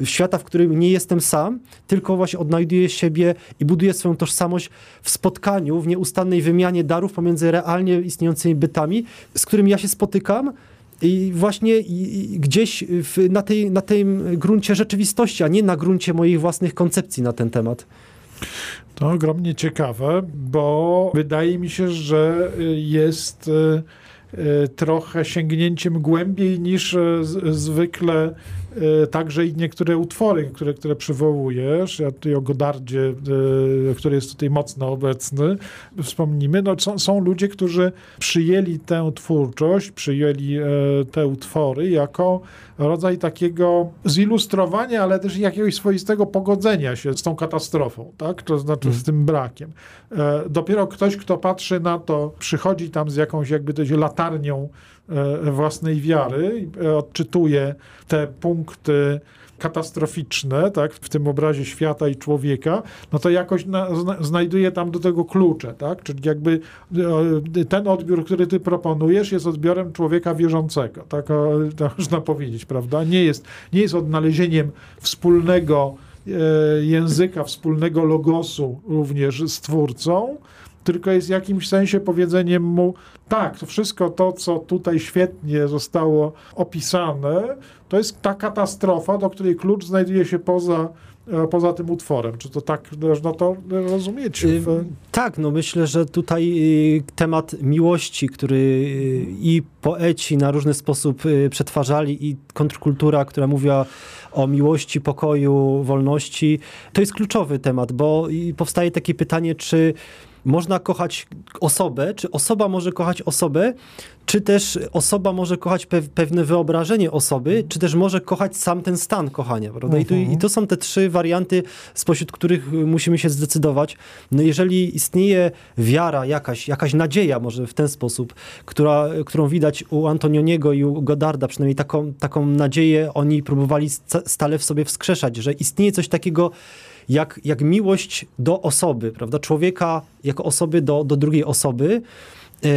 świata, w którym nie jestem sam, tylko właśnie odnajduję siebie i buduję swoją tożsamość w spotkaniu, w nieustannej wymianie darów pomiędzy realnie istniejącymi bytami, z którymi ja się spotykam, i właśnie gdzieś w, na, tej, na tym gruncie rzeczywistości, a nie na gruncie moich własnych koncepcji na ten temat. To ogromnie ciekawe, bo wydaje mi się, że jest E, trochę sięgnięciem głębiej niż e, zwykle także i niektóre utwory, które, które przywołujesz, ja tutaj o Godardzie, e, który jest tutaj mocno obecny, wspomnimy, no są, są ludzie, którzy przyjęli tę twórczość, przyjęli e, te utwory jako rodzaj takiego zilustrowania, ale też jakiegoś swoistego pogodzenia się z tą katastrofą, tak? To znaczy z tym brakiem. Dopiero ktoś, kto patrzy na to, przychodzi tam z jakąś jakby latarnią E, własnej wiary, e, odczytuje te punkty katastroficzne, tak, w tym obrazie świata i człowieka, no to jakoś na, zna, znajduje tam do tego klucze, tak, czyli jakby e, ten odbiór, który ty proponujesz jest odbiorem człowieka wierzącego, tak można powiedzieć, prawda, nie jest, nie jest odnalezieniem wspólnego języka, wspólnego logosu również z twórcą, tylko jest w jakimś sensie powiedzeniem mu, tak, to wszystko to, co tutaj świetnie zostało opisane, to jest ta katastrofa, do której klucz znajduje się poza e, poza tym utworem. Czy to tak można to rozumieć? W... Tak, no myślę, że tutaj y, temat miłości, który y, i poeci na różny sposób y, przetwarzali i kontrkultura, która mówiła o miłości, pokoju, wolności, to jest kluczowy temat, bo powstaje takie pytanie, czy można kochać osobę, czy osoba może kochać osobę, czy też osoba może kochać pe pewne wyobrażenie osoby, czy też może kochać sam ten stan kochania, prawda? I, tu, Mhm. I to są te trzy warianty, spośród których musimy się zdecydować. No jeżeli istnieje wiara jakaś, jakaś nadzieja może w ten sposób, która, którą widać u Antonioniego i u Godarda, przynajmniej taką, taką nadzieję oni próbowali sta- stale w sobie wskrzeszać, że istnieje coś takiego jak, jak miłość do osoby, prawda? Człowieka jako osoby do, do drugiej osoby, e,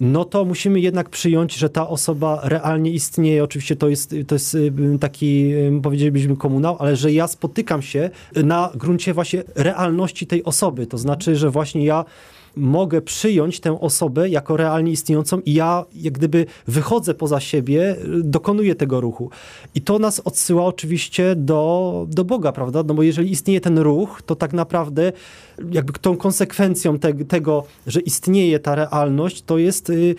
no to musimy jednak przyjąć, że ta osoba realnie istnieje. Oczywiście to jest, to jest y, taki, y, powiedzielibyśmy, komunał, ale że ja spotykam się na gruncie właśnie realności tej osoby. To znaczy, że właśnie ja mogę przyjąć tę osobę jako realnie istniejącą i ja jak gdyby wychodzę poza siebie, dokonuję tego ruchu. I to nas odsyła oczywiście do, do Boga, prawda? No bo jeżeli istnieje ten ruch, to tak naprawdę jakby tą konsekwencją te, tego, że istnieje ta realność, to jest y,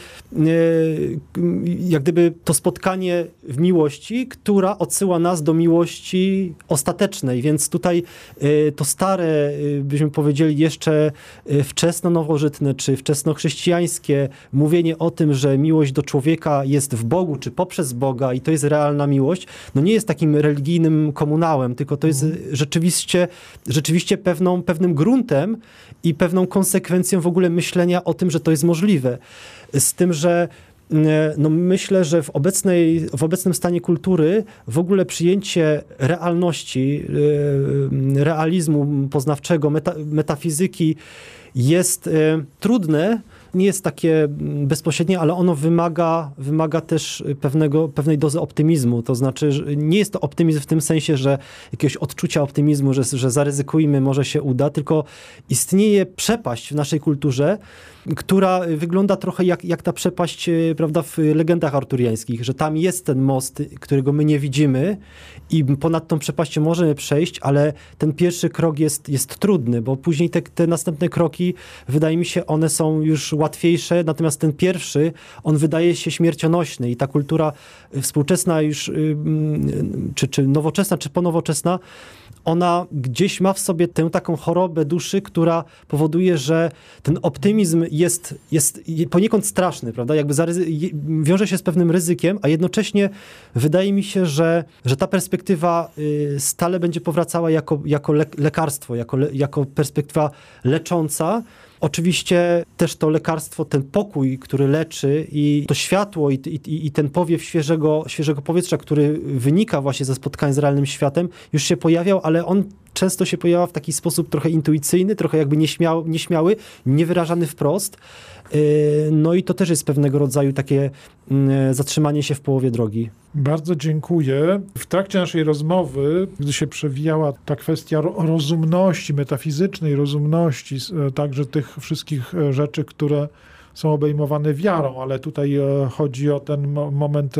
y, jak gdyby to spotkanie w miłości, która odsyła nas do miłości ostatecznej. Więc tutaj y, to stare, y, byśmy powiedzieli jeszcze y, wczesno-nowożytne czy wczesnochrześcijańskie mówienie o tym, że miłość do człowieka jest w Bogu czy poprzez Boga i to jest realna miłość, no nie jest takim religijnym komunałem, tylko to jest rzeczywiście, rzeczywiście pewną, pewnym gruntem i pewną konsekwencją w ogóle myślenia o tym, że to jest możliwe. Z tym, że e, no myślę, że w, obecnej, w obecnym stanie kultury w ogóle przyjęcie realności, e, realizmu poznawczego, meta, metafizyki jest e, trudne, nie jest takie bezpośrednie, ale ono wymaga, wymaga też pewnego, pewnej dozy optymizmu. To znaczy, że nie jest to optymizm w tym sensie, że jakiegoś odczucia optymizmu, że, że zaryzykujmy, może się uda, tylko istnieje przepaść w naszej kulturze, która wygląda trochę jak, jak ta przepaść e, prawda, w legendach arturiańskich, że tam jest ten most, którego my nie widzimy i ponad tą przepaścią możemy przejść, ale ten pierwszy krok jest, jest trudny, bo później te, te następne kroki, wydaje mi się, one są już łatwiejsze, natomiast ten pierwszy, on wydaje się śmiercionośny i ta kultura współczesna już, y, mm, czy, czy nowoczesna, czy ponowoczesna, ona gdzieś ma w sobie tę taką chorobę duszy, która powoduje, że ten optymizm jest, jest poniekąd straszny, prawda? Jakby wiąże się z pewnym ryzykiem, a jednocześnie wydaje mi się, że, że ta perspektywa y, stale będzie powracała jako, jako le lekarstwo, jako, jako perspektywa lecząca. Oczywiście też to lekarstwo, ten pokój, który leczy i to światło i, i, i ten powiew świeżego, świeżego powietrza, który wynika właśnie ze spotkań z realnym światem, już się pojawiał, ale on często się pojawia w taki sposób trochę intuicyjny, trochę jakby nieśmiały, nieśmiały niewyrażany wprost. No i to też jest pewnego rodzaju takie zatrzymanie się w połowie drogi. Bardzo dziękuję. W trakcie naszej rozmowy, gdy się przewijała ta kwestia rozumności, metafizycznej rozumności, także tych wszystkich rzeczy, które są obejmowane wiarą, ale tutaj chodzi o ten moment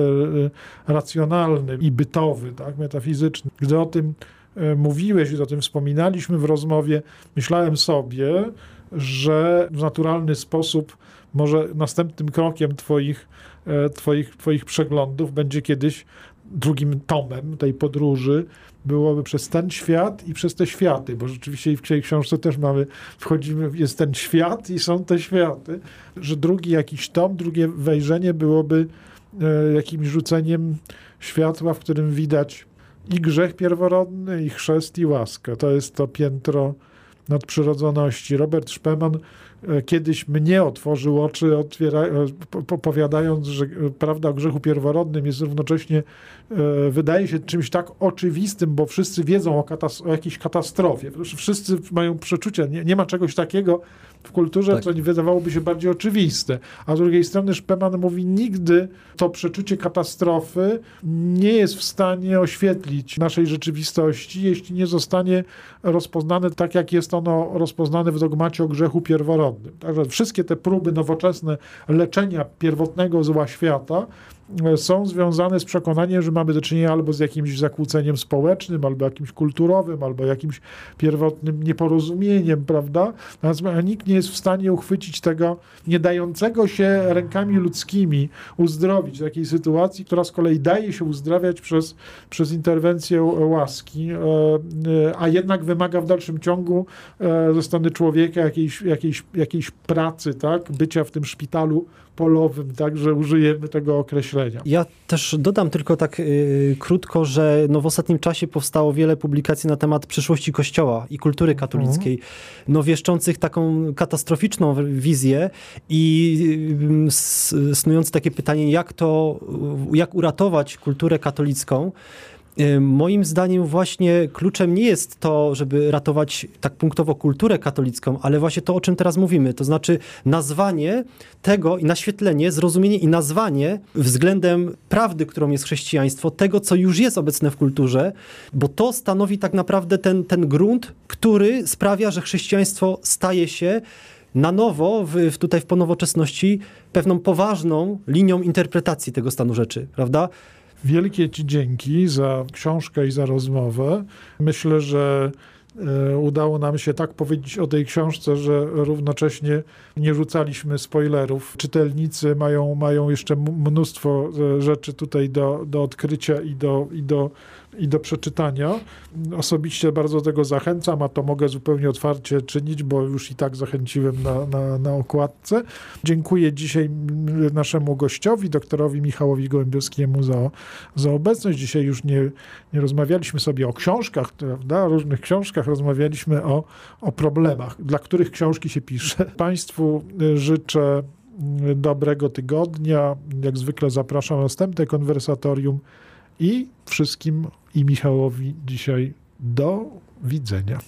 racjonalny i bytowy, tak, metafizyczny. Gdy o tym mówiłeś i o tym wspominaliśmy w rozmowie, myślałem sobie, że w naturalny sposób może następnym krokiem twoich, twoich, twoich przeglądów będzie kiedyś drugim tomem tej podróży byłoby przez ten świat i przez te światy, bo rzeczywiście w tej książce też mamy, wchodzimy, jest ten świat i są te światy, że drugi jakiś tom, drugie wejrzenie byłoby jakimś rzuceniem światła, w którym widać i grzech pierworodny, i chrzest, i łaskę. To jest to piętro nadprzyrodzoności. Robert Szpeman kiedyś mnie otworzył oczy, otwiera, powiadając, że prawda o grzechu pierworodnym jest równocześnie, wydaje się czymś tak oczywistym, bo wszyscy wiedzą o, katas- o jakiejś katastrofie. Wszyscy mają przeczucie, nie, nie ma czegoś takiego w kulturze, tak. co wydawałoby się bardziej oczywiste. A z drugiej strony Szpeman mówi, nigdy to przeczucie katastrofy nie jest w stanie oświetlić naszej rzeczywistości, jeśli nie zostanie rozpoznane tak, jak jest ono rozpoznane w dogmacie o grzechu pierworodnym. Także wszystkie te próby nowoczesne leczenia pierwotnego zła świata są związane z przekonaniem, że mamy do czynienia albo z jakimś zakłóceniem społecznym, albo jakimś kulturowym, albo jakimś pierwotnym nieporozumieniem, prawda? Natomiast nikt nie jest w stanie uchwycić tego nie dającego się rękami ludzkimi uzdrowić takiej sytuacji, która z kolei daje się uzdrawiać przez, przez interwencję łaski, e, e, a jednak wymaga w dalszym ciągu ze strony człowieka jakiejś, jakiejś, jakiejś pracy, tak? bycia w tym szpitalu polowym, tak, że użyjemy tego określenia. Ja też dodam tylko tak yy, krótko, że no w ostatnim czasie powstało wiele publikacji na temat przyszłości Kościoła i kultury katolickiej, mhm. no wieszczących taką katastroficzną wizję i snując takie pytanie, jak to, jak uratować kulturę katolicką, moim zdaniem właśnie kluczem nie jest to, żeby ratować tak punktowo kulturę katolicką, ale właśnie to, o czym teraz mówimy, to znaczy nazwanie tego i naświetlenie, zrozumienie i nazwanie względem prawdy, którą jest chrześcijaństwo, tego, co już jest obecne w kulturze, bo to stanowi tak naprawdę ten, ten grunt, który sprawia, że chrześcijaństwo staje się na nowo, w tutaj w ponowoczesności, pewną poważną linią interpretacji tego stanu rzeczy, prawda? Wielkie Ci dzięki za książkę i za rozmowę. Myślę, że e, udało nam się tak powiedzieć o tej książce, że równocześnie nie rzucaliśmy spoilerów. Czytelnicy mają, mają jeszcze mnóstwo e, rzeczy tutaj do, do odkrycia i do, i do i do przeczytania. Osobiście bardzo tego zachęcam, a to mogę zupełnie otwarcie czynić, bo już i tak zachęciłem na, na, na okładce. Dziękuję dzisiaj naszemu gościowi, doktorowi Michałowi Gołębiowskiemu za, za obecność. Dzisiaj już nie, nie rozmawialiśmy sobie o książkach, prawda, różnych książkach, rozmawialiśmy o, o problemach, dla których książki się pisze. Państwu życzę dobrego tygodnia. Jak zwykle zapraszam na następne konwersatorium i wszystkim i Michałowi dzisiaj do widzenia.